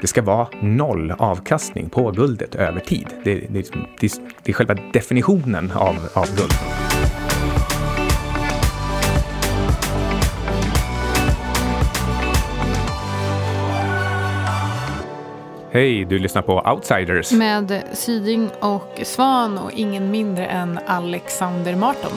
det ska vara noll avkastning på guldet över tid. Det, det, det, det är själva definitionen av, av guld. Hej, du lyssnar på Outsiders. Med Syding och Svan och ingen mindre än Alexander Marton.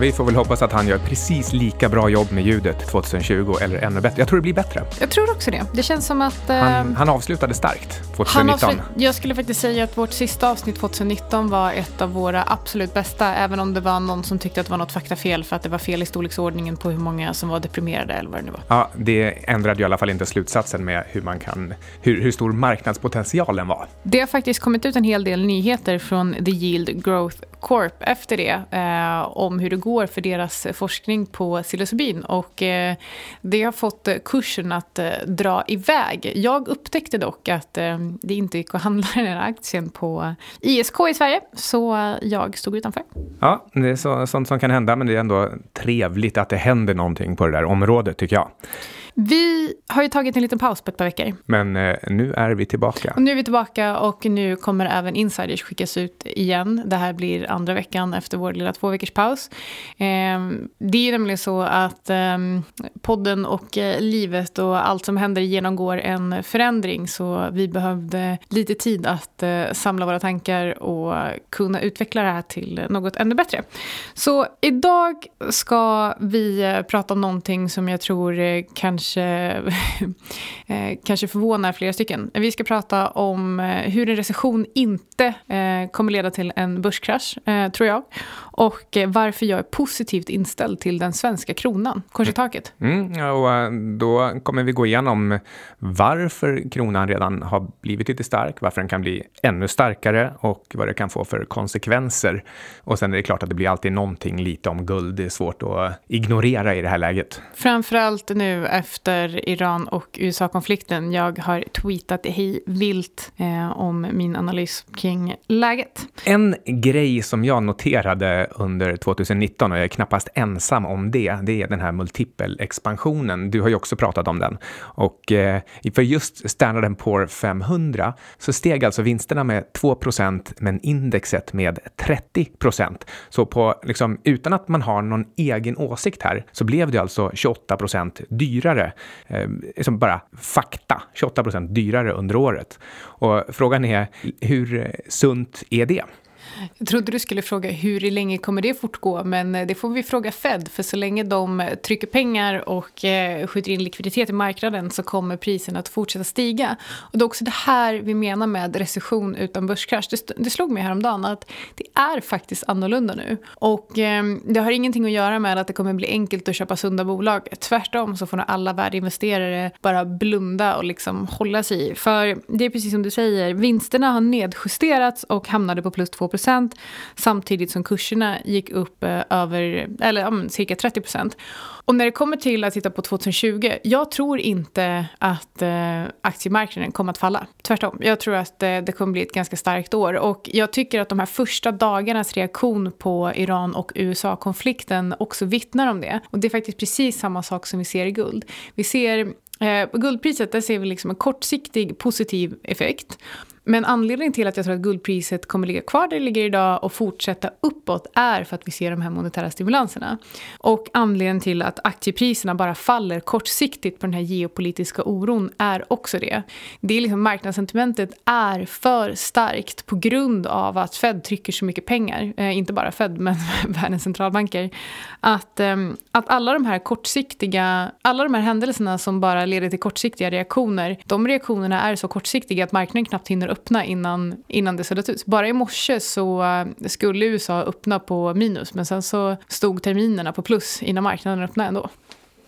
Vi får väl hoppas att han gör precis lika bra jobb med ljudet 2020 eller ännu bättre. Jag tror det blir bättre. Jag tror också det. Det känns som att... Eh, han, han, avslutade starkt 2019. Avslut, jag skulle faktiskt säga att vårt sista avsnitt 2019 var ett av våra absolut bästa, även om det var någon som tyckte att det var något faktafel för att det var fel i storleksordningen på hur många som var deprimerade eller vad det nu var. Ja, det ändrade ju i alla fall inte slutsatsen med hur man kan, hur, hur stor marknadspotentialen var. Det har faktiskt kommit ut en hel del nyheter från The Yield Growth Corp efter det eh, om hur det går för deras forskning på psilocybin och eh, det har fått eh, kursen att eh, dra iväg. Jag upptäckte dock att eh, det inte gick att handla den här aktien på ISK i Sverige så jag stod utanför. Ja, det är så, sånt som kan hända men det är ändå trevligt att det händer någonting på det där området tycker jag. Vi har ju tagit en liten paus på ett par veckor. Men eh, nu är vi tillbaka. Och nu är vi tillbaka och nu kommer även insiders skickas ut igen. Det här blir andra veckan efter vår lilla två veckors paus. Eh, det är ju nämligen så att eh, podden och eh, livet och allt som händer genomgår en förändring. Så vi behövde lite tid att eh, samla våra tankar och kunna utveckla det här till något ännu bättre. Så idag ska vi eh, prata om någonting som jag tror kanske kanske, eh, kanske förvånar flera stycken. Vi ska prata om eh, hur en recession inte eh, kommer leda till en börskrasch, tror jag. Och varför jag är positivt inställd till den svenska kronan, korsetaket. Mm, och då kommer vi gå igenom varför kronan redan har blivit lite stark, varför den kan bli ännu starkare och vad det kan få för konsekvenser. Och sen är det klart att det blir alltid någonting lite om guld. Det är svårt att ignorera i det här läget. Framförallt nu efter efter Iran och USA-konflikten. Jag har tweetat hej vilt eh, om min analys kring läget. En grej som jag noterade under 2019, och jag är knappast ensam om det, det är den här multipelexpansionen. Du har ju också pratat om den. Och eh, för just Standard Poor 500 så steg alltså vinsterna med 2% men indexet med 30% Så på, liksom, utan att man har någon egen åsikt här så blev det alltså 28% dyrare eh, som bara fakta, 28 procent dyrare under året. Och frågan är, hur sunt är det? Jag trodde du skulle fråga hur länge kommer det fortgå, men eh, det får vi fråga Fed, för så länge de eh, trycker pengar och eh, skjuter in likviditet i marknaden så kommer priserna att fortsätta stiga. Och det är också det här vi menar med recession utan börskrasch. Det, det slog mig häromdagen att det är faktiskt annorlunda nu. Och ehm, det har ingenting att göra med att det kommer bli enkelt att köpa sunda bolag. Tvärtom så får nog alla värdeinvesterare bara blunda och liksom hålla sig i. För det är precis som du säger, vinsterna har nedjusterats och hamnade på plus 2 samtidigt som kurserna gick upp eh, över, eller ja, cirka 30% Och när det kommer till att titta på 2020, jag tror inte att eh, aktiemarknaden kommer att falla. Tvärtom, jag tror att eh, det kommer bli ett ganska starkt år. Och jag tycker att de här första dagarnas reaktion på Iran och USA-konflikten också vittnar om det. Och det är faktiskt precis samma sak som vi ser i guld. Vi ser eh, på guldpriset där ser vi liksom en kortsiktig positiv effekt. Men anledningen till att jag tror att guldpriset kommer ligga kvar där det ligger idag och fortsätta uppåt är för att vi ser de här monetära stimulanserna. Och anledningen till att aktiepriserna bara faller kortsiktigt på den här geopolitiska oron är också det. Det är liksom marknadssentimentet är för starkt på grund av att Fed trycker så mycket pengar, eh, inte bara Fed men världens centralbanker. Att, eh, att alla de här kortsiktiga, alla de här händelserna som bara leder till kortsiktiga reaktioner, de reaktionerna är så kortsiktiga att marknaden knappt hinner öppna innan, innan det suddat ut. Bara i morse så eh, skulle USA öppna på minus men sen så stod terminerna på plus innan marknaden öppnade ändå.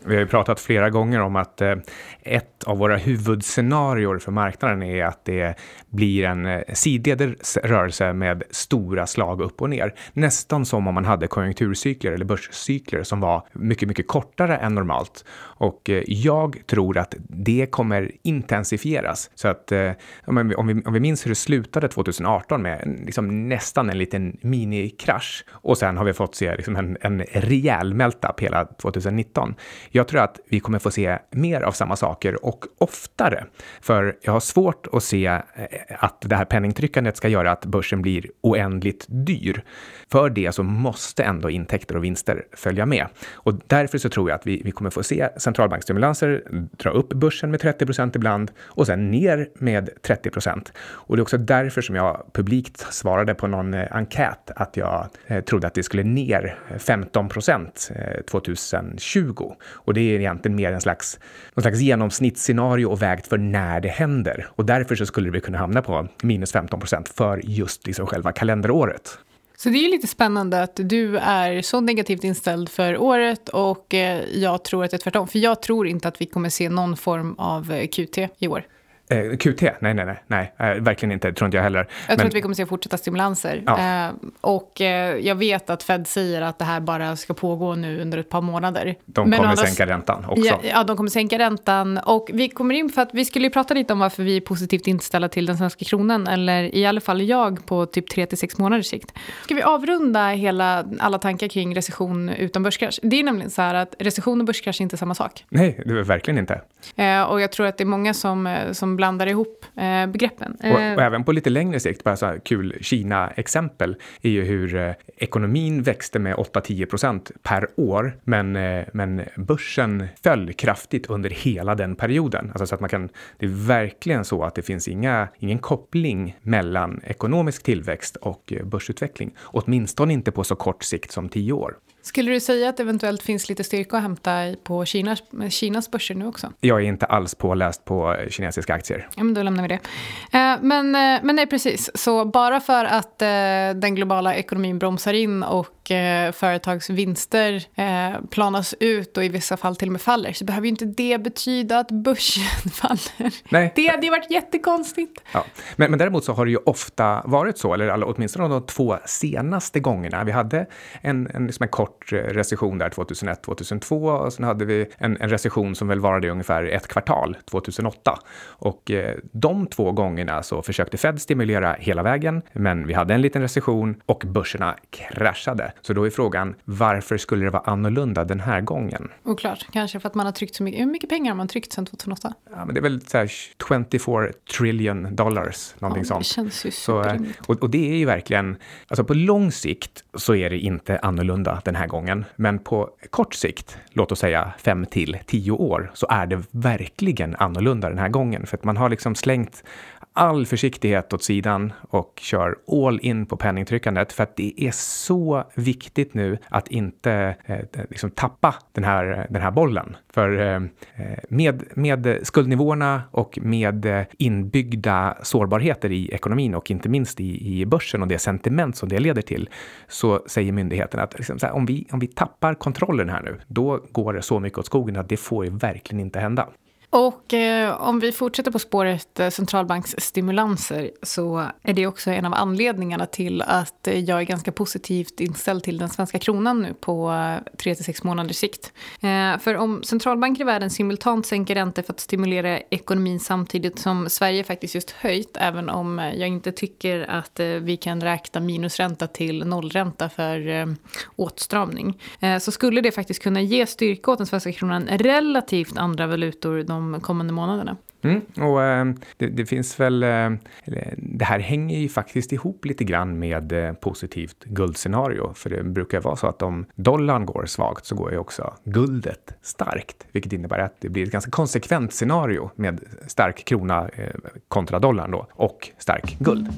Vi har ju pratat flera gånger om att eh, ett av våra huvudscenarier för marknaden är att det blir en eh, sidledig rörelse med stora slag upp och ner. Nästan som om man hade konjunkturcykler eller börscykler som var mycket, mycket kortare än normalt. Och eh, jag tror att det kommer intensifieras. Så att om vi, om vi minns hur det slutade 2018 med liksom nästan en liten minikrasch och sen har vi fått se liksom en, en rejäl meltup hela 2019 jag tror att vi kommer få se mer av samma saker och oftare. För jag har svårt att se eh, att det här penningtryckandet ska göra att börsen blir oändligt dyr. För det så måste ändå intäkter och vinster följa med. Och därför så tror jag att vi, vi kommer få se centralbankstimulanser dra upp börsen med 30 procent ibland och sen ner med 30 procent. Och det är också därför som jag publikt svarade på någon eh, enkät att jag eh, trodde att det skulle ner 15 procent 2020. Och det är egentligen mer en slags, någon slags genomsnittsscenario och vägt för när det händer. Och därför så skulle vi kunna hamna på minus 15 procent för just liksom själva kalenderåret. Så det är ju lite spännande att du är så negativt inställd för året och eh, jag tror att det är tvärtom. För jag tror inte att vi kommer se någon form av eh, QT i år. Eh, QT? Nej, nej, nej, nej eh, verkligen inte. Tror inte jag heller. Jag tror Men... att vi kommer se fortsatta stimulanser. Ja. Eh, och eh, jag vet att Fed säger att det här bara ska pågå nu under ett par månader. De kommer annars... sänka räntan också. Ja, ja, de kommer sänka räntan. Och vi kommer in för att vi skulle ju prata lite om varför vi är positivt inställda till den svenska kronan. Eller i alla fall jag på typ 3 till 6 månaders sikt. Ska vi avrunda hela, alla tankar kring recession utan börskrasch? Det är nämligen så här att recession och börskrasch är inte samma sak. Nej, det är verkligen inte. Eh, och jag tror att det är många som, som blandar ihop eh, begreppen. Och, och, eh, även på lite längre sikt, bara så här kul Kina-exempel, är ju hur eh, ekonomin växte med 8-10 procent per år, men, eh, men börsen föll kraftigt under hela den perioden. Alltså så att man kan, det är verkligen så att det finns inga, ingen koppling mellan ekonomisk tillväxt och eh, börsutveckling, åtminstone inte på så kort sikt som 10 år. Skulle du säga att det eventuellt finns lite styrka att hämta på Kinas, Kinas börser nu också? Jag är inte alls påläst på kinesiska aktier. Ja, men då lämnar vi det. Eh, men, eh, men nej, precis. Så bara för att eh, den globala ekonomin bromsar in och företags vinster planas ut och i vissa fall till och med faller så behöver ju inte det betyda att börsen faller. Nej. Det hade ju varit jättekonstigt. Ja. Men, men däremot så har det ju ofta varit så, eller åtminstone de två senaste gångerna. Vi hade en, en, liksom en kort kort recession där 2001, 2002 och sen hade vi en, en recession som väl varade i ungefär ett kvartal 2008. Och eh, de två gångerna så försökte Fed stimulera hela vägen, men vi hade en liten recession och börserna kraschade. Så då är frågan, varför skulle det vara annorlunda den här gången? Oklart, kanske för att man har tryckt så mycket. Hur mycket pengar har man tryckt sedan 2008? Ja, men det är väl så här 24 trillion dollars, någonting ja, sånt. Det känns ju så, eh, och, och det är ju verkligen, alltså på lång sikt så är det inte annorlunda den här gången. Men på kort sikt, låt oss säga fem till tio år, så är det verkligen annorlunda den här gången. För att man har liksom slängt all försiktighet åt sidan och kör all in på penningtryckandet för att det är så viktigt nu att inte eh, liksom tappa den här, den här bollen. För eh, eh med, med skuldnivåerna och med eh, inbyggda sårbarheter i ekonomin och inte minst i, i börsen och det sentiment som det leder till så säger myndigheten att liksom, här, om, vi, om vi tappar kontrollen här nu, då går det så mycket åt skogen att det får ju verkligen inte hända. Och eh, om vi fortsätter på spåret eh, centralbanksstimulanser så är det också en av anledningarna till att eh, jag är ganska positivt inställd till den svenska kronan nu på eh, 3 6 månaders sikt. Eh, för om centralbanker i världen simultant sänker räntor för att stimulera ekonomin samtidigt som Sverige faktiskt just höjt, även om eh, jag inte tycker att eh, vi kan räkna minusränta till nollränta för eh, åtstramning, eh, så skulle det faktiskt kunna ge styrka åt den svenska kronan relativt andra valutor de kommande månaderna. Mm, och eh, det, det, finns väl, eh, det här hänger ju faktiskt ihop lite grann med eh, positivt guldscenario. För det brukar vara så att om dollarn går svagt så går ju också guldet starkt. Vilket innebär att det blir ett ganska konsekvent scenario med stark krona kontra dollarn då och stark guld.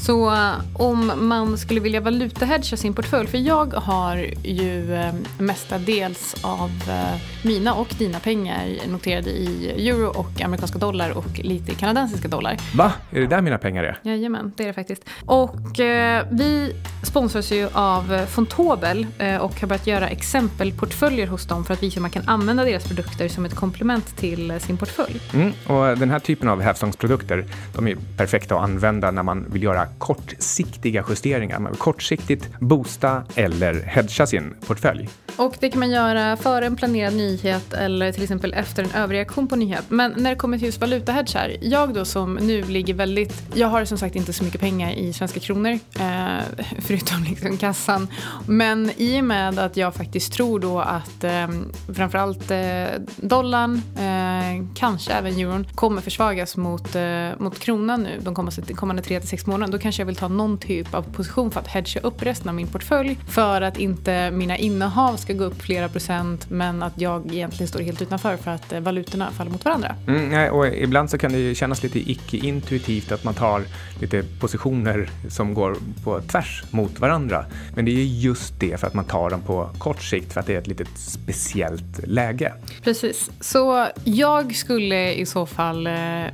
Så om man skulle vilja valutahedga sin portfölj, för jag har ju eh, mestadels av eh, mina och dina pengar noterade i euro och amerikanska dollar och lite kanadensiska dollar. Va? Är det där mina pengar är? Jajamän, det är det faktiskt. Och eh, vi sponsras ju av Fontobel eh, och har börjat göra exempelportföljer hos dem för att visa hur man kan använda deras produkter som ett komplement till sin portfölj. Mm, och den här typen av hävstångsprodukter, de är perfekta att använda när man vill göra kortsiktiga justeringar. Man vill kortsiktigt boosta eller hedga sin portfölj. Och det kan man göra före en planerad nyhet eller till exempel efter en överreaktion på nyhet. Men när det kommer till just valutahedgar, jag då som nu ligger väldigt, jag har som sagt inte så mycket pengar i svenska kronor, eh, förutom liksom kassan. Men i och med att jag faktiskt tror då att eh, framförallt eh, dollarn, eh, kanske även euron, kommer försvagas mot, eh, mot kronan nu de kommande, kommande 3-6 månaderna, då kanske jag vill ta någon typ av position för att hedga upp resten av min portfölj för att inte mina innehav ska gå upp flera procent men att jag egentligen står helt utanför för att eh, valutorna faller mot varandra. Mm, och ibland så kan det ju kännas lite icke-intuitivt att man tar lite positioner som går på tvärs mot varandra. Men det är just det för att man tar dem på kort sikt för att det är ett litet speciellt läge. Precis, så jag skulle i så fall eh,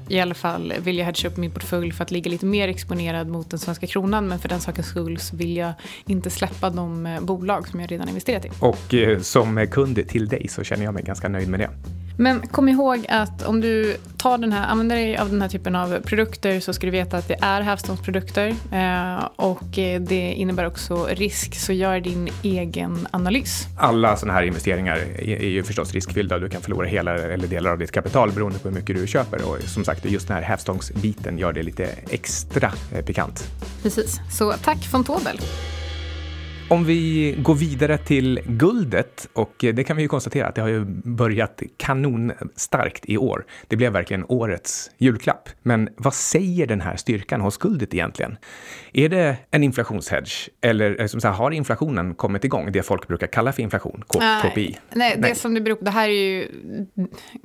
i alla fall vilja hedga upp min portfölj för att ligga lite mer exponerad mot den svenska kronan men för den sakens skull så vill jag inte släppa de eh, bolag som jag redan investerat i. Och eh, som kund till dig så känner jag mig ganska nöjd med det. Men kom ihåg att om du tar den här, använder dig av den här typen av produkter så ska du veta att det är hävstångsprodukter eh, och det innebär också risk, så gör din egen analys. Alla sådana här investeringar är ju förstås riskfyllda. Du kan förlora hela eller delar av ditt kapital beroende på hur mycket du köper och som sagt just den här hävstångsbiten gör det lite extra eh, pikant. Precis, så tack von Tobel. Om vi går vidare till guldet och det kan vi ju konstatera att det har ju börjat kanonstarkt i år. Det blev verkligen årets julklapp. Men vad säger den här styrkan hos guldet egentligen? Är det en inflationshedge eller eh, som så här, har inflationen kommit igång? Det folk brukar kalla för inflation, K KPI. Nej, det som det beror på, det här är ju,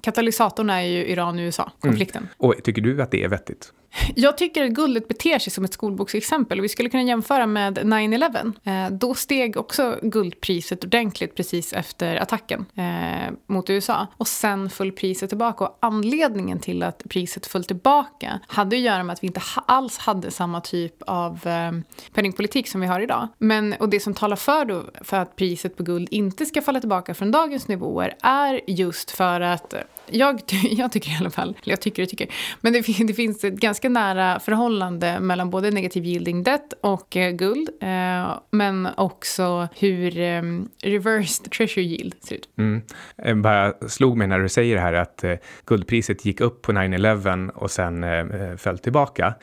katalysatorn är ju Iran och USA-konflikten. Mm. Och tycker du att det är vettigt? Jag tycker att guldet beter sig som ett skolboksexempel. Vi skulle kunna jämföra med 9-11. Eh, då steg också guldpriset ordentligt precis efter attacken eh, mot USA. Och sen föll priset tillbaka. Och anledningen till att priset föll tillbaka hade att göra med att vi inte alls hade samma typ av eh, penningpolitik som vi har idag. Men, och det som talar för, då, för att priset på guld inte ska falla tillbaka från dagens nivåer är just för att eh, jag, jag tycker i alla fall, eller jag tycker och tycker, men det, det, finns ett ganska nära förhållande mellan både negativ yielding debt och eh, guld, eh, men också hur eh, reversed treasure yield ser ut. Mm. Jag bara slog mig när du säger det här att eh, guldpriset gick upp på 9-11 och sen eh, eh föll tillbaka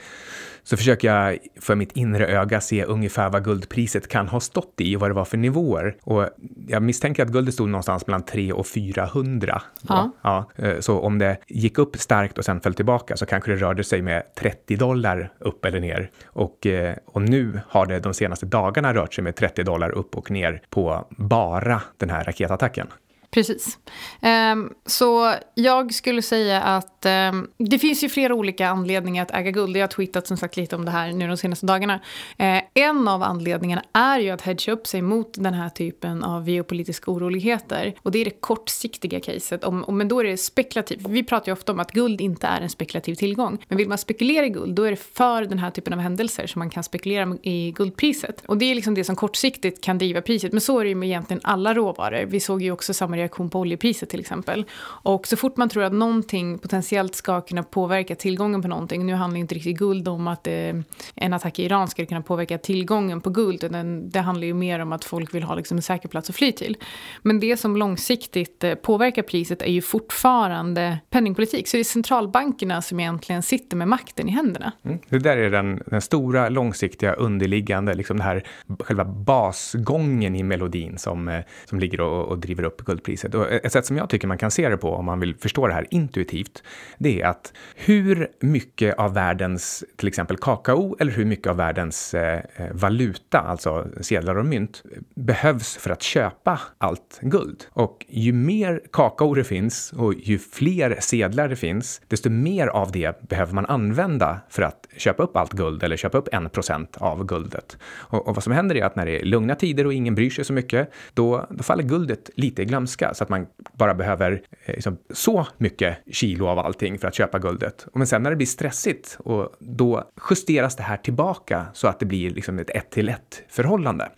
så försöker jag för mitt inre öga se ungefär vad guldpriset kan ha stått i och vad det var för nivåer. Och jag misstänker att guldet stod någonstans mellan 3 och 400. Ja. ja. Eh, så om det gick upp starkt och sen föll tillbaka så kanske det rörde sig med 30 dollar upp eller ner. Och, eh, och nu har det de senaste dagarna rört sig med 30 dollar upp och ner på bara den här raketattacken. Precis. Ehm, så jag skulle säga att ehm, det finns ju flera olika anledningar att äga guld. Jag har tweetat som sagt lite om det här nu de senaste dagarna. Ehm, en av anledningarna är ju att hedga upp sig mot den här typen av geopolitiska oroligheter. Och det är det kortsiktiga caset. Men då är det spekulativt. Vi pratar ju ofta om att guld inte är en spekulativ tillgång. Men vill man spekulera i guld, då är det för den här typen av händelser som man kan spekulera i guldpriset. Och det är liksom det som kortsiktigt kan driva priset. Men så är det ju med egentligen alla råvaror. Vi såg ju också samma reaktion på oljepriset till exempel. Och så fort man tror att någonting potentiellt ska kunna påverka tillgången på någonting, nu handlar inte riktigt guld om att eh, en attack i Iran skulle kunna påverka tillgången på guld, utan det handlar ju mer om att folk vill ha liksom, en säker plats att fly till. Men det som långsiktigt eh, påverkar priset är ju fortfarande penningpolitik, så det är centralbankerna som egentligen sitter med makten i händerna. Mm. Det där är den, den stora långsiktiga underliggande, liksom det här själva basgången i melodin som, eh, som ligger och, och driver upp guldpriset priset. Och ett sätt som jag tycker man kan se det på om man vill förstå det här intuitivt, det är att hur mycket av världens till exempel kakao eller hur mycket av världens eh, eh, valuta, alltså sedlar och mynt, behövs för att köpa allt guld. Och ju mer kakao det finns och ju fler sedlar det finns, desto mer av det behöver man använda för att köpa upp allt guld eller köpa upp en procent av guldet. Och, och, vad som händer är att när det är lugna tider och ingen bryr sig så mycket, då, då faller guldet lite i glömska så att man bara behöver eh, liksom, så mycket kilo av allting för att köpa guldet. Men sen när det blir stressigt, och då justeras det här tillbaka så att det blir liksom ett ett till ett förhållande.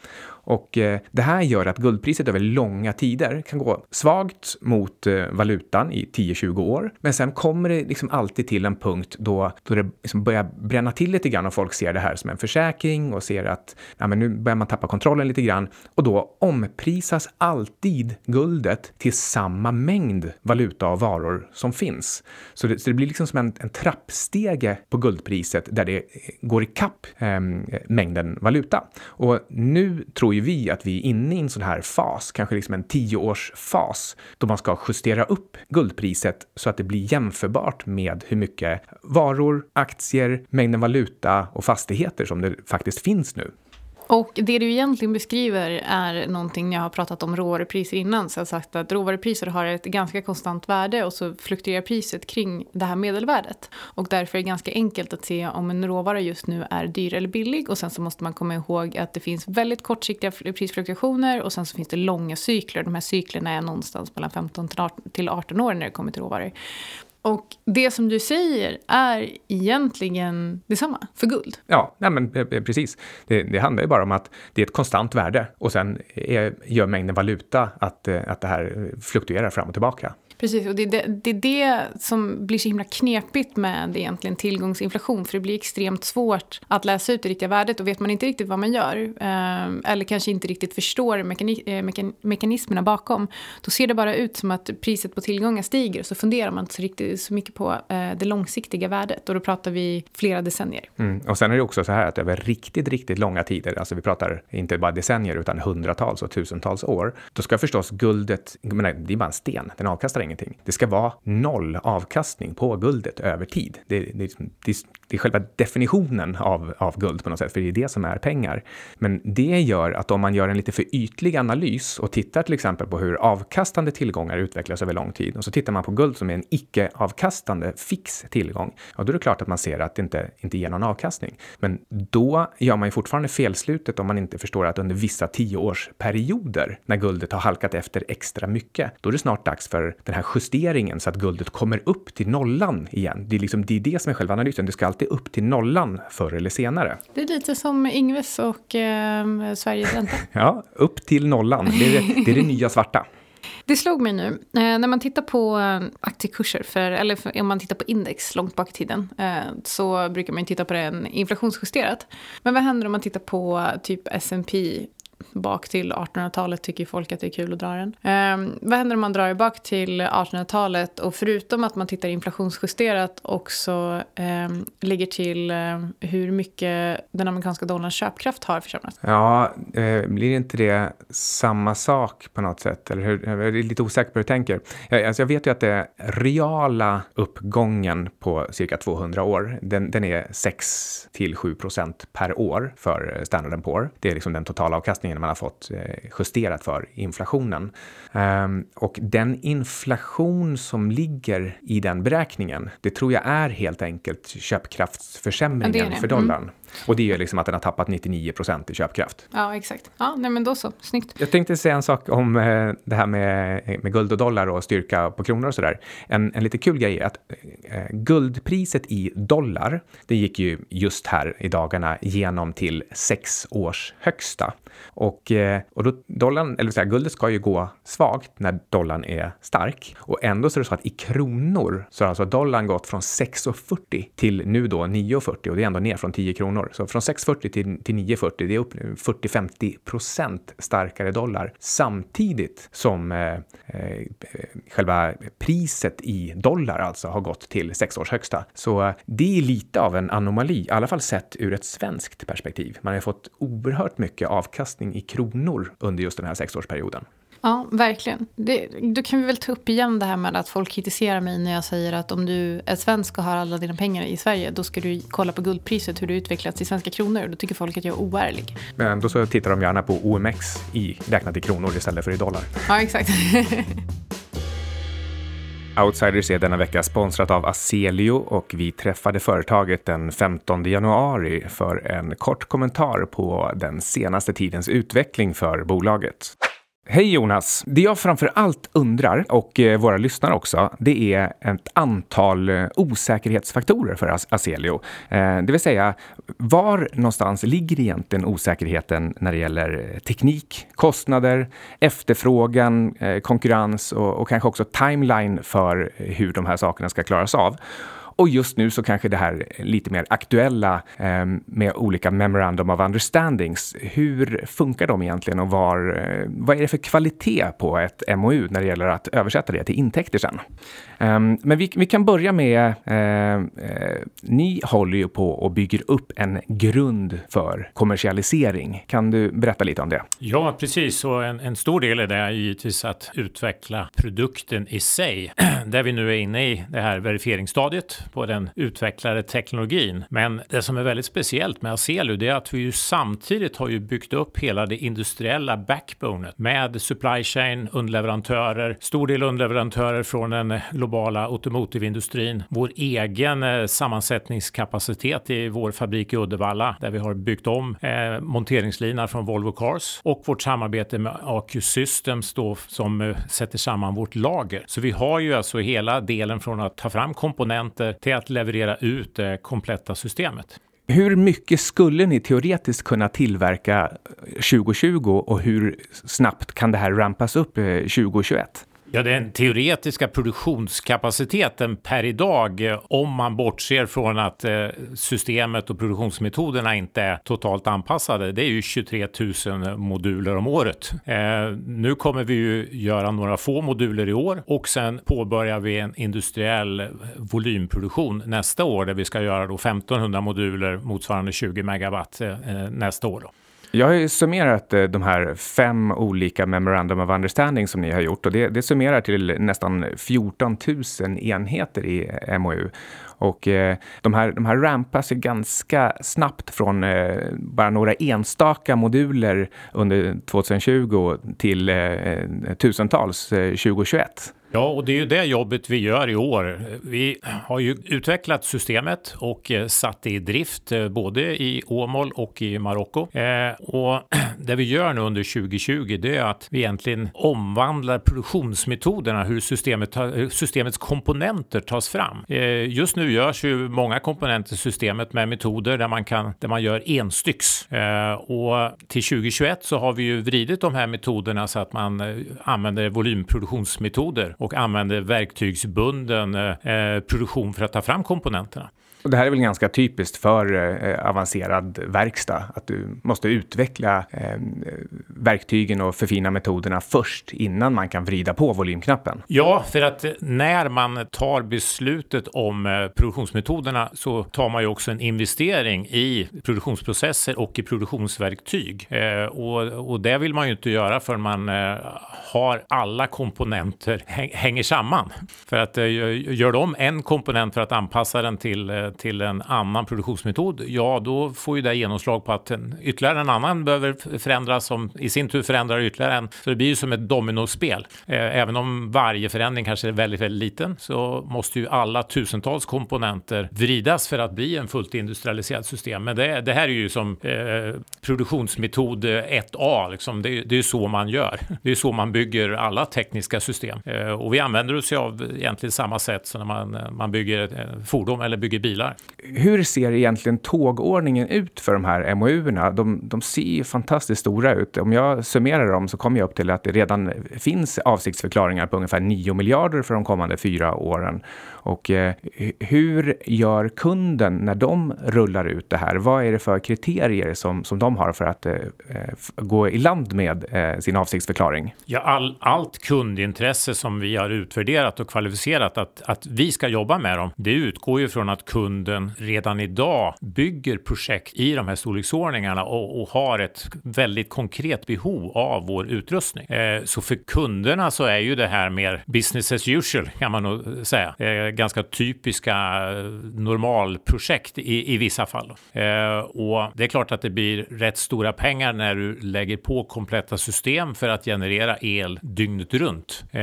Och eh, det här gör att guldpriset över långa tider kan gå svagt mot eh, valutan i 10-20 år. Men sen kommer det liksom alltid till en punkt då, då det liksom börjar bränna till lite grann och folk ser det här som en försäkring och ser att ja, men nu börjar man tappa kontrollen lite grann. Och då omprisas alltid guldet till samma mängd valuta och varor som finns. Så det, så det blir liksom som en, en trappstege på guldpriset där det eh, går i kapp eh, mängden valuta. Och nu tror ju vi att vi är inne i en sån här fas, kanske liksom en tioårsfas, då man ska justera upp guldpriset så att det blir jämförbart med hur mycket varor, aktier, mängden valuta och fastigheter som det faktiskt finns nu. Och det du egentligen beskriver är någonting jag har pratat om råvarupriser innan. Så jag har sagt att råvarupriser har ett ganska konstant värde och så fluktuerar priset kring det här medelvärdet. Och därför är det ganska enkelt att se om en råvara just nu är dyr eller billig. Och sen så måste man komma ihåg att det finns väldigt kortsiktiga prisfluktuationer och sen så finns det långa cykler. De här cyklerna är någonstans mellan 15 till 18 år när det kommer till råvaror. Och det som du säger är egentligen detsamma för guld. Ja, nej men eh, eh, precis. Det, det handlar ju bara om att det är ett konstant värde och sen är, gör mängden valuta att, att det här fluktuerar fram och tillbaka. Precis, och det är det, det är det, som blir så himla knepigt med egentligen tillgångsinflation. För det blir extremt svårt att läsa ut det riktiga värdet och vet man inte riktigt vad man gör eh, eller kanske inte riktigt förstår mekani eh, mekan mekanismerna bakom. Då ser det bara ut som att priset på tillgångar stiger och så funderar man inte så, riktigt, så mycket på eh, det långsiktiga värdet. Och då pratar vi flera decennier. Mm. Och sen är det också så här att över riktigt, riktigt långa tider, alltså vi pratar inte bara decennier utan hundratals och tusentals år, då ska förstås guldet, menar, det är bara en sten, den avkastar ingenting. Det ska vara noll avkastning på guldet över tid. Det, det, liksom, det, det är själva definitionen av, av guld på något sätt, för det är det som är pengar. Men det gör att om man gör en lite för ytlig analys och tittar till exempel på hur avkastande tillgångar utvecklas över lång tid och så tittar man på guld som är en icke-avkastande fix tillgång, ja, då är det klart att man ser att det inte, inte ger någon avkastning. Men då gör man ju fortfarande felslutet om man inte förstår att under vissa tioårsperioder när guldet har halkat efter extra mycket, då är det snart dags för den här justeringen så att guldet kommer upp till nollan igen. Det är, liksom, det, är det som är själva analysen. Det ska alltid upp till nollan förr eller senare. Det är lite som Ingves och eh, Sveriges ränta. ja, upp till nollan. Det är det, är det nya svarta. Det slog mig nu, eh, när man tittar på eh, aktiekurser, för, eller för, om man tittar på index långt bak i tiden, eh, så brukar man titta på det inflationsjusterat. Men vad händer om man tittar på typ S&P bak till 1800-talet tycker folk att det är kul att dra den. Eh, vad händer om man drar bak till 1800-talet och förutom att man tittar inflationsjusterat också eh, lägger till eh, hur mycket den amerikanska dollarns köpkraft har försämrats? Ja, eh, blir inte det samma sak på något sätt? Eller hur? Jag är lite osäker på hur du tänker. Jag, alltså jag vet ju att det reala uppgången på cirka 200 år, den, den är 6 till 7 procent per år för Standard Poor. Det är liksom den totala avkastningen avkastningen man har fått eh, justerat för inflationen. Ehm, och den inflation som ligger i den beräkningen, det tror jag är helt enkelt köpkraftsförsämringen ja, det det. för dollarn. Mm. Och det är liksom att den har tappat 99 procent i köpkraft. Ja, exakt. Ja, nej, men då så. Snyggt. Jag tänkte säga en sak om eh, det här med, med guld och dollar och styrka på kronor och sådär. En, en lite kul grej är att eh, guldpriset i dollar, det gick ju just här i dagarna genom till sex års högsta. Och, eh, och då dollarn, eller säga, guldet ska ju gå svagt när dollarn är stark. Och ändå så är det så att i kronor så har alltså dollarn gått från 6,40 till nu då 9,40 och det är ändå ner från 10 kronor. Så från 6,40 till, till 9,40, det är upp 40-50 procent starkare dollar samtidigt som eh, eh, själva priset i dollar alltså har gått till sex års högsta. Så eh, det är lite av en anomali, i alla fall sett ur ett svenskt perspektiv. Man har fått oerhört mycket avkastning i kronor under just den här sexårsperioden. Ja, verkligen. Det, då kan vi väl ta upp igen det här med att folk kritiserar mig när jag säger att om du är svensk och har alla dina pengar i Sverige då ska du kolla på guldpriset, hur det utvecklats i svenska kronor. Då tycker folk att jag är oärlig. Men då så tittar de gärna på OMX i, räknat i kronor istället för i dollar. Ja, exakt. Outsiders är denna vecka sponsrat av Aselio och vi träffade företaget den 15 januari för en kort kommentar på den senaste tidens utveckling för bolaget. Hej Jonas! Det jag framför allt undrar, och eh, våra lyssnare också, det är ett antal eh, osäkerhetsfaktorer för Aselio. Eh, det vill säga, var någonstans ligger egentligen osäkerheten när det gäller teknik, kostnader, efterfrågan, konkurrens och, och kanske också timeline för hur de här sakerna ska klaras av? Och just nu så kanske det här lite mer aktuella eh, med olika memorandum of understandings. Hur funkar de egentligen och var, eh, vad är det för kvalitet på ett MOU när det gäller att översätta det till intäkter sen? Ehm, men vi, vi, kan börja med, ehm, eh, ni håller ju på och bygger upp en grund för kommersialisering. Kan du berätta lite om det? Ja, precis. Och en, en stor del är det givetvis att utveckla produkten i sig, där vi nu är inne i det här verifieringsstadiet på den utvecklade teknologin. Men det som är väldigt speciellt med Acelu, det är att vi ju samtidigt har ju byggt upp hela det industriella backbonet med supply chain, underleverantörer, stor del underleverantörer från den globala automotiveindustrin, vår egen eh, sammansättningskapacitet i vår fabrik i Uddevalla där vi har byggt om eh, monteringslinar från Volvo Cars och vårt samarbete med AQ Systems då som eh, sätter samman vårt lager. Så vi har ju alltså hela delen från att ta fram komponenter till att leverera ut det kompletta systemet. Hur mycket skulle ni teoretiskt kunna tillverka eh, 2020 och hur snabbt kan det här rampas upp 2021? Ja, den teoretiska produktionskapaciteten per idag, om man bortser från att eh, systemet och produktionsmetoderna inte är totalt anpassade, det är ju 23 000 moduler om året. Eh, nu kommer vi ju göra några få moduler i år och sen påbörjar vi en industriell volymproduktion nästa år där vi ska göra då 1500 moduler motsvarande 20 megawatt eh, nästa år. Då. Jag har ju summerat eh, de här fem olika memorandum of understanding som ni har gjort och det, det summerar till nästan 14 000 enheter i eh, MOU. Och eh, de, här, de här rampas ju ganska snabbt från eh, bara några enstaka moduler under 2020 till eh, eh tusentals 2021. Ja, och det är ju det jobbet vi gör i år. Vi har ju utvecklat systemet och eh, satt det i drift eh, både i Åmål och i Marocko. Eh, och det vi gör nu under 2020 det är att vi egentligen omvandlar produktionsmetoderna, hur systemet, systemets komponenter tas fram. Just nu görs ju många komponenter i systemet med metoder där man, kan, där man gör enstycks. Och till 2021 så har vi ju vridit de här metoderna så att man använder volymproduktionsmetoder och använder verktygsbunden eh, produktion för att ta fram komponenterna. Och det här är väl ganska typiskt för eh, avancerad verkstad, att du måste utveckla eh, verktygen och förfina metoderna först innan man kan vrida på volymknappen. Ja, för att när man tar beslutet om eh, produktionsmetoderna så tar man ju också en investering i produktionsprocesser och i produktionsverktyg. Eh, och, och det vill man ju inte göra förrän man eh, har alla komponenter hänger samman. För att eh, gör de en komponent för att anpassa den till, eh, till en annan produktionsmetod, ja då får ju det genomslag på att en, ytterligare en annan behöver förändras som i sin tur förändrar ytterligare en. Så det blir ju som ett dominospel. Eh, även om varje förändring kanske är väldigt, väldigt liten så måste ju alla tusentals komponenter vridas för att bli en fullt industrialiserat system. Men det, det här är ju som eh, produktionsmetod eh, 1A, liksom. det, det är så man gör. Det är så man bygger bygger alla tekniska system. Eh, och vi använder oss av egentligen samma sätt som när man, eh, man bygger fordon eller bygger bilar. Hur ser egentligen tågordningen ut för de här MOU-erna? De, de ser ju fantastiskt stora ut. Om jag summerar dem så kommer jag upp till att det redan finns avsiktsförklaringar på ungefär 9 miljarder för de kommande fyra åren. Och eh, hur gör kunden när de rullar ut det här? Vad är det för kriterier som, som de har för att eh, eh gå i land med eh, sin avsiktsförklaring? Ja, all, allt kundintresse som vi har utvärderat och kvalificerat att, att vi ska jobba med dem, det utgår ju från att kunden redan idag bygger projekt i de här storleksordningarna och, och har ett väldigt konkret behov av vår utrustning. Eh, så för kunderna så är ju det här mer business as usual kan man nog säga. Eh, Ganska typiska eh, normalprojekt i, i vissa fall. Eh, och det är klart att det blir rätt stora pengar när du lägger på kompletta system för att generera el dygnet runt. Eh,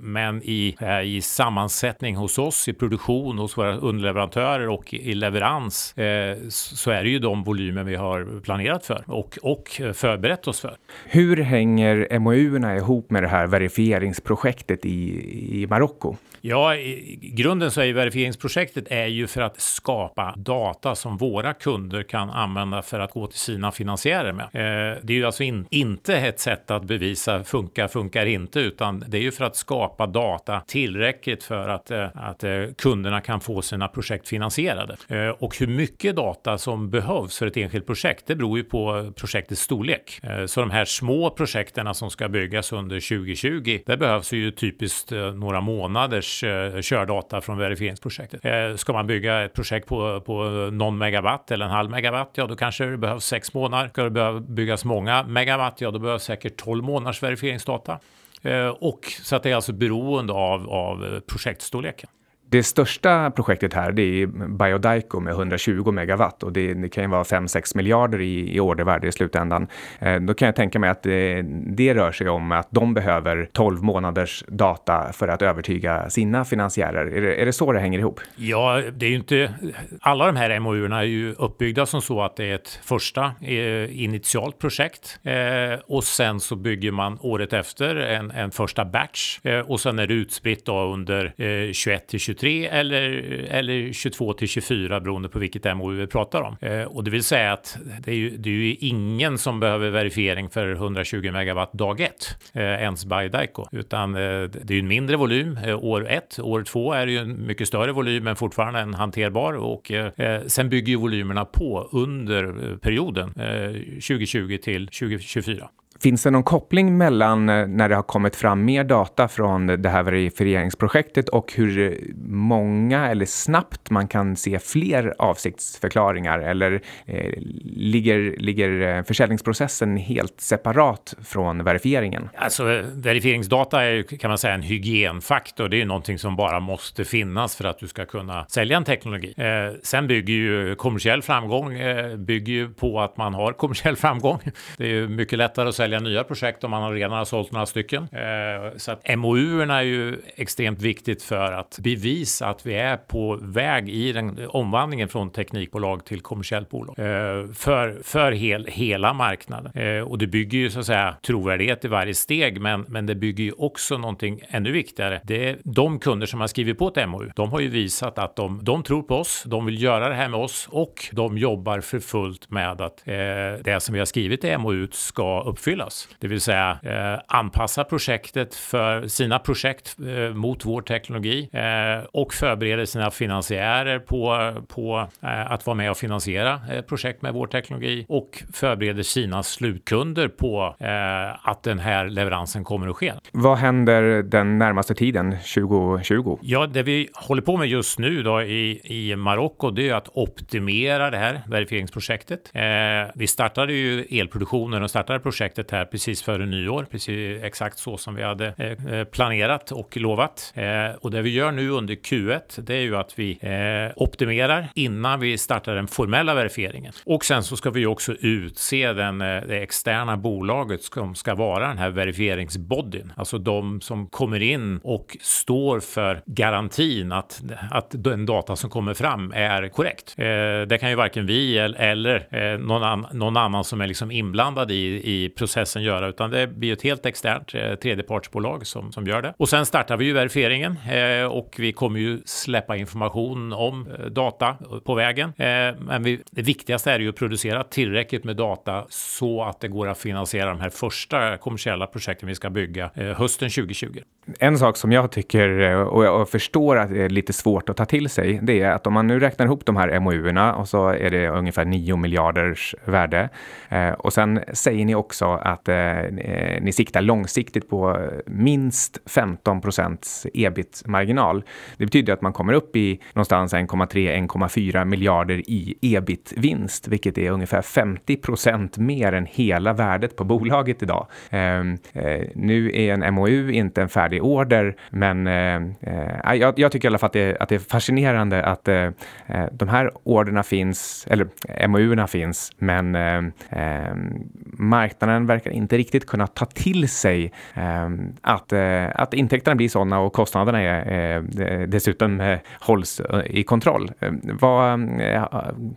men i, eh, i sammansättning hos oss, i produktion, hos våra underleverantörer och i leverans eh, så är det ju de volymer vi har planerat för och, och förberett oss för. Hur hänger MOU ihop med det här verifieringsprojektet i, i Marocko? Ja, i grunden så är ju verifieringsprojektet är ju för att skapa data som våra kunder kan använda för att gå till sina finansiärer med. Eh, det är ju alltså in, inte ett sätt att bevisa funkar, funkar inte, utan det är ju för att skapa data tillräckligt för att, eh, att eh, kunderna kan få sina projekt finansierade. Eh, och hur mycket data som behövs för ett enskilt projekt, det beror ju på projektets storlek. Eh, så de här små projekten som ska byggas under 2020, det behövs ju typiskt eh, några månaders eh, kördata från verifieringsprojektet. Eh, ska man bygga ett projekt på, på någon megawatt eller en halv megawatt, ja då kanske det behövs sex månader. Ska det behöva byggas många megawatt, ja då behövs säkert 12 månaders verifieringsdata. Eh, och så att det är alltså beroende av, av projektstorleken. Det största projektet här det är Biodaico med 120 megawatt och det, det kan ju vara 5-6 miljarder i, i ordervärde i slutändan. Eh, då kan jag tänka mig att det, det, rör sig om att de behöver 12 månaders data för att övertyga sina finansiärer. Är det, är det så det hänger ihop? Ja, det är ju inte... Alla de här MOUerna är ju uppbyggda som så att det är ett första eh, initialt projekt eh, och sen så bygger man året efter en, en första batch eh, och sen är det utspritt då under eh, 21 till 23 23 eller, eller 22 till 24 beroende på vilket MOU vi pratar om. Eh, och det vill säga att det är, ju, det är ju ingen som behöver verifiering för 120 megawatt dag ett, eh, ens by Daico, utan eh, det är ju en mindre volym eh, år ett. År två är det ju en mycket större volym men fortfarande en hanterbar och eh, eh sen bygger ju volymerna på under eh, perioden eh, 2020 till 2024. Finns det någon koppling mellan eh, när det har kommit fram mer data från det här verifieringsprojektet och hur eh, många eller snabbt man kan se fler avsiktsförklaringar? Eller eh, ligger, ligger eh, försäljningsprocessen helt separat från verifieringen? Alltså, verifieringsdata är kan man säga en hygienfaktor. Det är någonting som bara måste finnas för att du ska kunna sälja en teknologi. Eh, sen bygger ju kommersiell framgång eh, bygger ju på att man har kommersiell framgång. Det är ju mycket lättare att sälja sälja nya projekt om man redan har sålt några stycken. Eh, så att MOU är ju extremt viktigt för att bevisa att vi är på väg i den omvandlingen från teknikbolag till kommersiellt bolag eh, för, för hel, hela marknaden. Eh, och det bygger ju så att säga trovärdighet i varje steg, men, men det bygger ju också någonting ännu viktigare. Det är de kunder som har skrivit på ett MOU. De har ju visat att de, de tror på oss, de vill göra det här med oss och de jobbar för fullt med att eh, det som vi har skrivit i MOU ska uppfyllas uppfyllas. Det vill säga eh, anpassa projektet för sina projekt eh, mot vår teknologi eh, och förbereda sina finansiärer på, på eh, att vara med och finansiera projekt med vår teknologi och förbereder sina slutkunder på eh, att den här leveransen kommer att ske. Vad händer den närmaste tiden 2020? Ja, det vi håller på med just nu då i, i Marocko, det är att optimera det här verifieringsprojektet. Eh, vi startade ju elproduktionen och startade projektet året här precis före nyår, precis exakt så som vi hade eh, eh planerat och lovat. Eh, och det vi gör nu under Q1, det är ju att vi eh, optimerar innan vi startar den formella verifieringen. Och sen så ska vi också utse den, eh, det externa bolaget som ska vara den här verifieringsbodyn, alltså de som kommer in och står för garantin att, att den data som kommer fram är korrekt. Det kan ju varken vi eller någon, någon annan som är liksom inblandad i, i processen processen göra, utan det blir ett helt externt eh, tredjepartsbolag som, som gör det. Och sen startar vi ju verifieringen eh, och vi kommer ju släppa information om eh, data på vägen. Eh, men vi, det viktigaste är ju att producera tillräckligt med data så att det går att finansiera de här första kommersiella projekten vi ska bygga eh, hösten 2020. En sak som jag tycker eh, och jag förstår att det är lite svårt att ta till sig, det är att om man nu räknar ihop de här MOUerna och så är det ungefär 9 miljarders värde eh, och sen säger ni också att eh, eh, ni siktar långsiktigt på minst 15 procents ebit-marginal. Det betyder att man kommer upp i någonstans 1,3-1,4 miljarder i ebit-vinst, vilket är ungefär 50 procent mer än hela värdet på bolaget idag. Ehm, eh, nu är en MOU inte en färdig order, men eh, eh, jag, jag, tycker i alla fall att det, att det är fascinerande att eh, eh de här orderna finns, eller mouerna finns, men marknaden verkar verkar inte riktigt kunna ta till sig eh, att, eh, att intäkterna blir sådana och kostnaderna är, eh, dessutom eh, hålls eh, i kontroll. Ehm, eh, vad,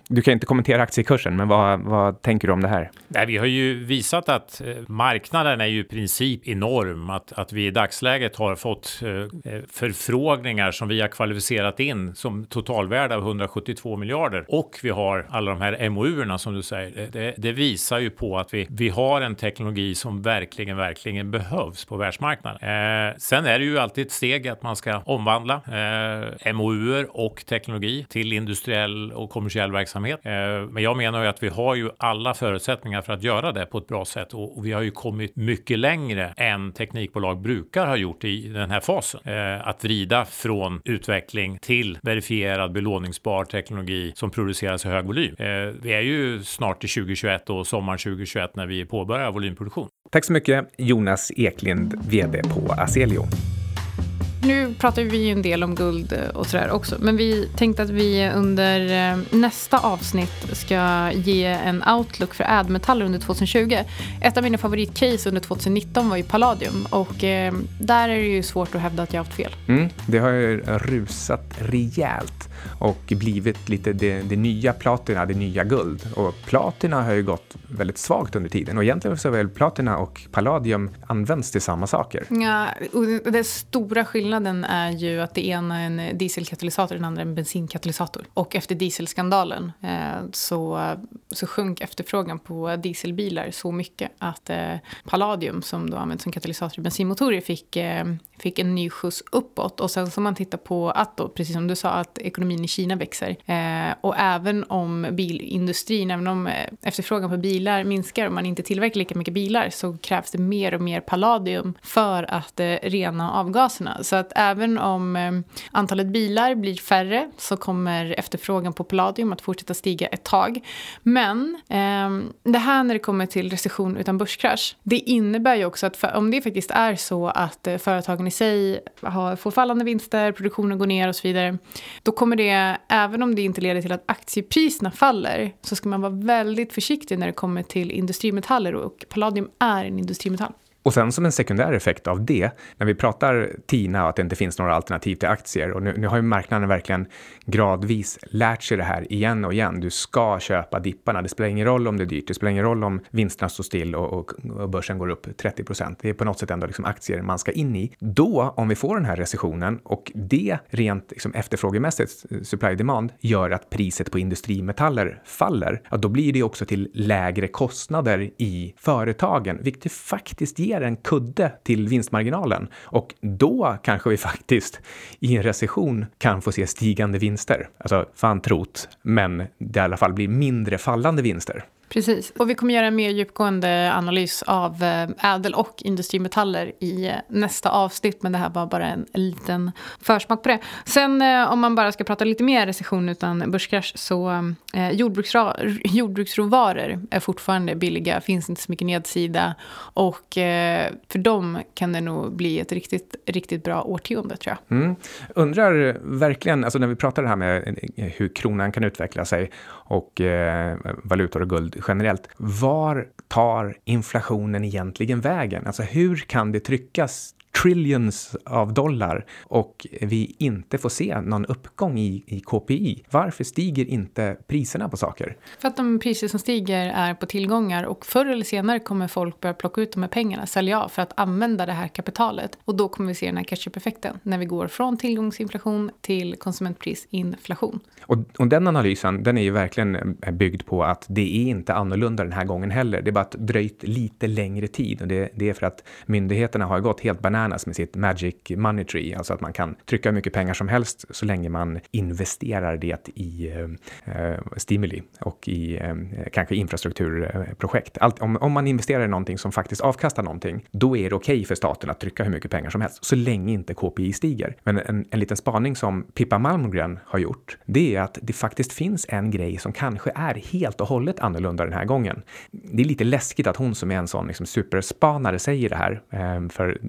du kan inte kommentera aktiekursen, men vad, vad tänker du om det här? Nej, vi har ju visat att eh, marknaden är ju i princip enorm, att, att vi i dagsläget har fått eh, förfrågningar som vi har kvalificerat in som totalvärde av 172 miljarder och vi har alla de här MOU-erna som du säger. Det, det, visar ju på att vi, vi har en teknologi som verkligen, verkligen behövs på världsmarknaden. Eh, sen är det ju alltid ett steg att man ska omvandla eh, MOU och teknologi till industriell och kommersiell verksamhet. Eh, men jag menar ju att vi har ju alla förutsättningar för att göra det på ett bra sätt och, och vi har ju kommit mycket längre än teknikbolag brukar ha gjort i den här fasen. Eh, att vrida från utveckling till verifierad belåningsbar teknologi som produceras i hög volym. Eh, vi är ju snart i 2021 och sommaren 2021 när vi påbörjar volymproduktion. Tack så mycket Jonas Eklind, VD på Aselio. Nu pratar vi ju en del om guld och sådär också. Men vi tänkte att vi under eh, nästa avsnitt ska ge en outlook för ädelmetaller under 2020. Ett av mina favoritcase under 2019 var ju palladium. Och eh, där är det ju svårt att hävda att jag har haft fel. Mm, det har ju rusat rejält och blivit lite det, det, nya platina, det nya guld. Och platina har ju gått väldigt svagt under tiden och egentligen så är väl platina och palladium används till samma saker. Ja, och den stora skillnaden är ju att det ena är en dieselkatalysator, och den andra en bensinkatalysator. Och efter dieselskandalen eh, så, så sjönk efterfrågan på dieselbilar så mycket att eh, palladium som då används som katalysator i bensinmotorer fick, eh, fick en ny skjuts uppåt. Och sen som man tittar på att då, precis som du sa, att ekonomin i Kina växer. Eh, och även om bilindustrin, även om eh, efterfrågan på bilar minskar och man inte tillverkar lika mycket bilar så krävs det mer och mer palladium för att eh, rena avgaserna. Så att även om eh, antalet bilar blir färre så kommer efterfrågan på palladium att fortsätta stiga ett tag. Men eh, det här när det kommer till recession utan börskrasch, det innebär ju också att för, om det faktiskt är så att eh, företagen i sig har, får fallande vinster, produktionen går ner och så vidare, då kommer det, även om det inte leder till att aktiepriserna faller, så ska man vara väldigt försiktig när det kommer till industrimetaller och palladium är en industrimetall. Och sen som en sekundär effekt av det, när vi pratar TINA och att det inte finns några alternativ till aktier och nu, nu har ju marknaden verkligen gradvis lärt sig det här igen och igen. Du ska köpa dipparna. Det spelar ingen roll om det är dyrt. Det spelar ingen roll om vinsterna står still och, och, och börsen går upp 30 procent. Det är på något sätt ändå liksom aktier man ska in i. Då, om vi får den här recessionen och det rent liksom efterfrågemässigt, supply demand, gör att priset på industrimetaller faller, ja, då blir det också till lägre kostnader i företagen, vilket faktiskt ger ger en kudde till vinstmarginalen och då kanske vi faktiskt i en recession kan få se stigande vinster. Alltså fan trot, men det i alla fall blir mindre fallande vinster. Precis. Och vi kommer göra en mer djupgående analys av eh, ädel och industrimetaller i eh, nästa avsnitt. Men det här var bara en liten försmak på det. Sen eh, om man bara ska prata lite mer recession utan börskrasch så eh, jordbruksråvaror är fortfarande billiga, finns inte så mycket nedsida. Och eh, för dem kan det nog bli ett riktigt, riktigt bra årtionde tror jag. Mm. Undrar verkligen, alltså när vi pratar det här med hur kronan kan utveckla sig och eh, valutor och guld generellt. Var tar inflationen egentligen vägen? Alltså hur kan det tryckas trillions av dollar och vi inte får se någon uppgång i, i KPI. Varför stiger inte priserna på saker? För att de priser som stiger är på tillgångar och förr eller senare kommer folk börja plocka ut de här pengarna, sälja av för att använda det här kapitalet. Och då kommer vi se den här catch-up-effekten när vi går från tillgångsinflation till konsumentprisinflation. Och, och den analysen, den är ju verkligen eh, byggd på att det är inte annorlunda den här gången heller. Det är bara att dröjt lite längre tid och det, det är för att myndigheterna har gått helt bananas bananas med sitt magic money tree, alltså att man kan trycka hur mycket pengar som helst så länge man investerar det i eh, eh stimuli och i eh, kanske infrastrukturprojekt. Allt, om, om man investerar i någonting som faktiskt avkastar någonting, då är det okej okay för staten att trycka hur mycket pengar som helst, så länge inte KPI stiger. Men en, en liten spaning som Pippa Malmgren har gjort, det är att det faktiskt finns en grej som kanske är helt och hållet annorlunda den här gången. Det är lite läskigt att hon som är en sån liksom superspanare säger det här, eh, för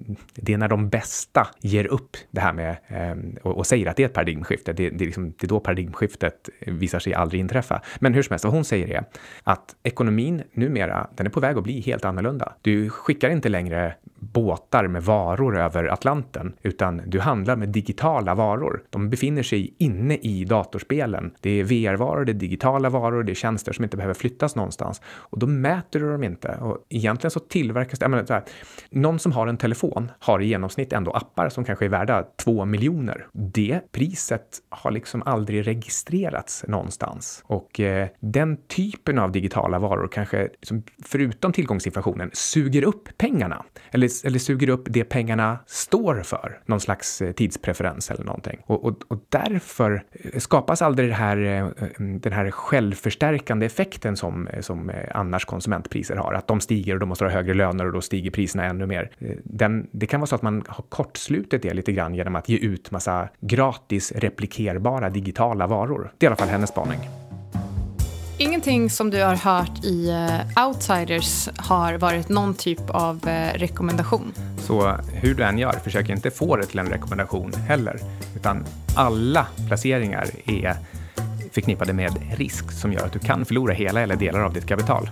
det är när de bästa ger upp det här med eh, och, och, säger att det är ett paradigmskifte. Det, det, är liksom, det är då paradigmskiftet visar sig aldrig inträffa. Men hur som helst, vad hon säger är att ekonomin numera, den är på väg att bli helt annorlunda. Du skickar inte längre båtar med varor över Atlanten, utan du handlar med digitala varor. De befinner sig inne i datorspelen. Det är VR-varor, det är digitala varor, det är tjänster som inte behöver flyttas någonstans. Och då mäter du dem inte. Och egentligen så tillverkas det, menar, så här, någon som har en telefon har i genomsnitt ändå appar som kanske är värda 2 miljoner. Det priset har liksom aldrig registrerats någonstans. Och eh, den typen av digitala varor kanske, liksom, förutom tillgångsinflationen, suger upp pengarna. Eller eller suger upp det pengarna står för, någon slags eh, tidspreferens eller någonting. Och, och, och därför eh, skapas aldrig det här, eh, mm, den här självförstärkande effekten som, som annars konsumentpriser har, att de stiger och de måste ha högre löner och då stiger priserna ännu mer. Den, det kan vara så att man har kortslutit det lite grann genom att ge ut massa gratis replikerbara digitala varor. Det är i alla fall hennes spaning. Ingenting som du har hört i uh, Outsiders har varit någon typ av uh, rekommendation. Så hur du än gör, försök inte få det till en rekommendation heller. Utan alla placeringar är förknippade med risk som gör att du kan förlora hela eller delar av ditt kapital.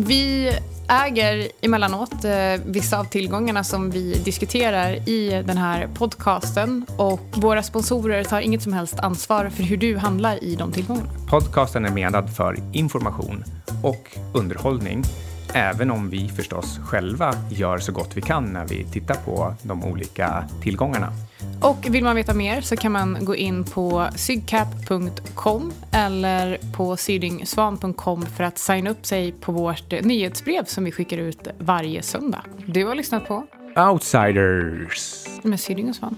Vi äger emellanåt eh, vissa av tillgångarna som vi diskuterar i den här podcasten och våra sponsorer tar inget som helst ansvar för hur du handlar i de tillgångarna. Podcasten är menad för information och underhållning Även om vi förstås själva gör så gott vi kan när vi tittar på de olika tillgångarna. Och vill man veta mer så kan man gå in på sygcap.com eller på sydingsvan.com för att signa upp sig på vårt nyhetsbrev som vi skickar ut varje söndag. Du har lyssnat på Outsiders med Syding och Svan.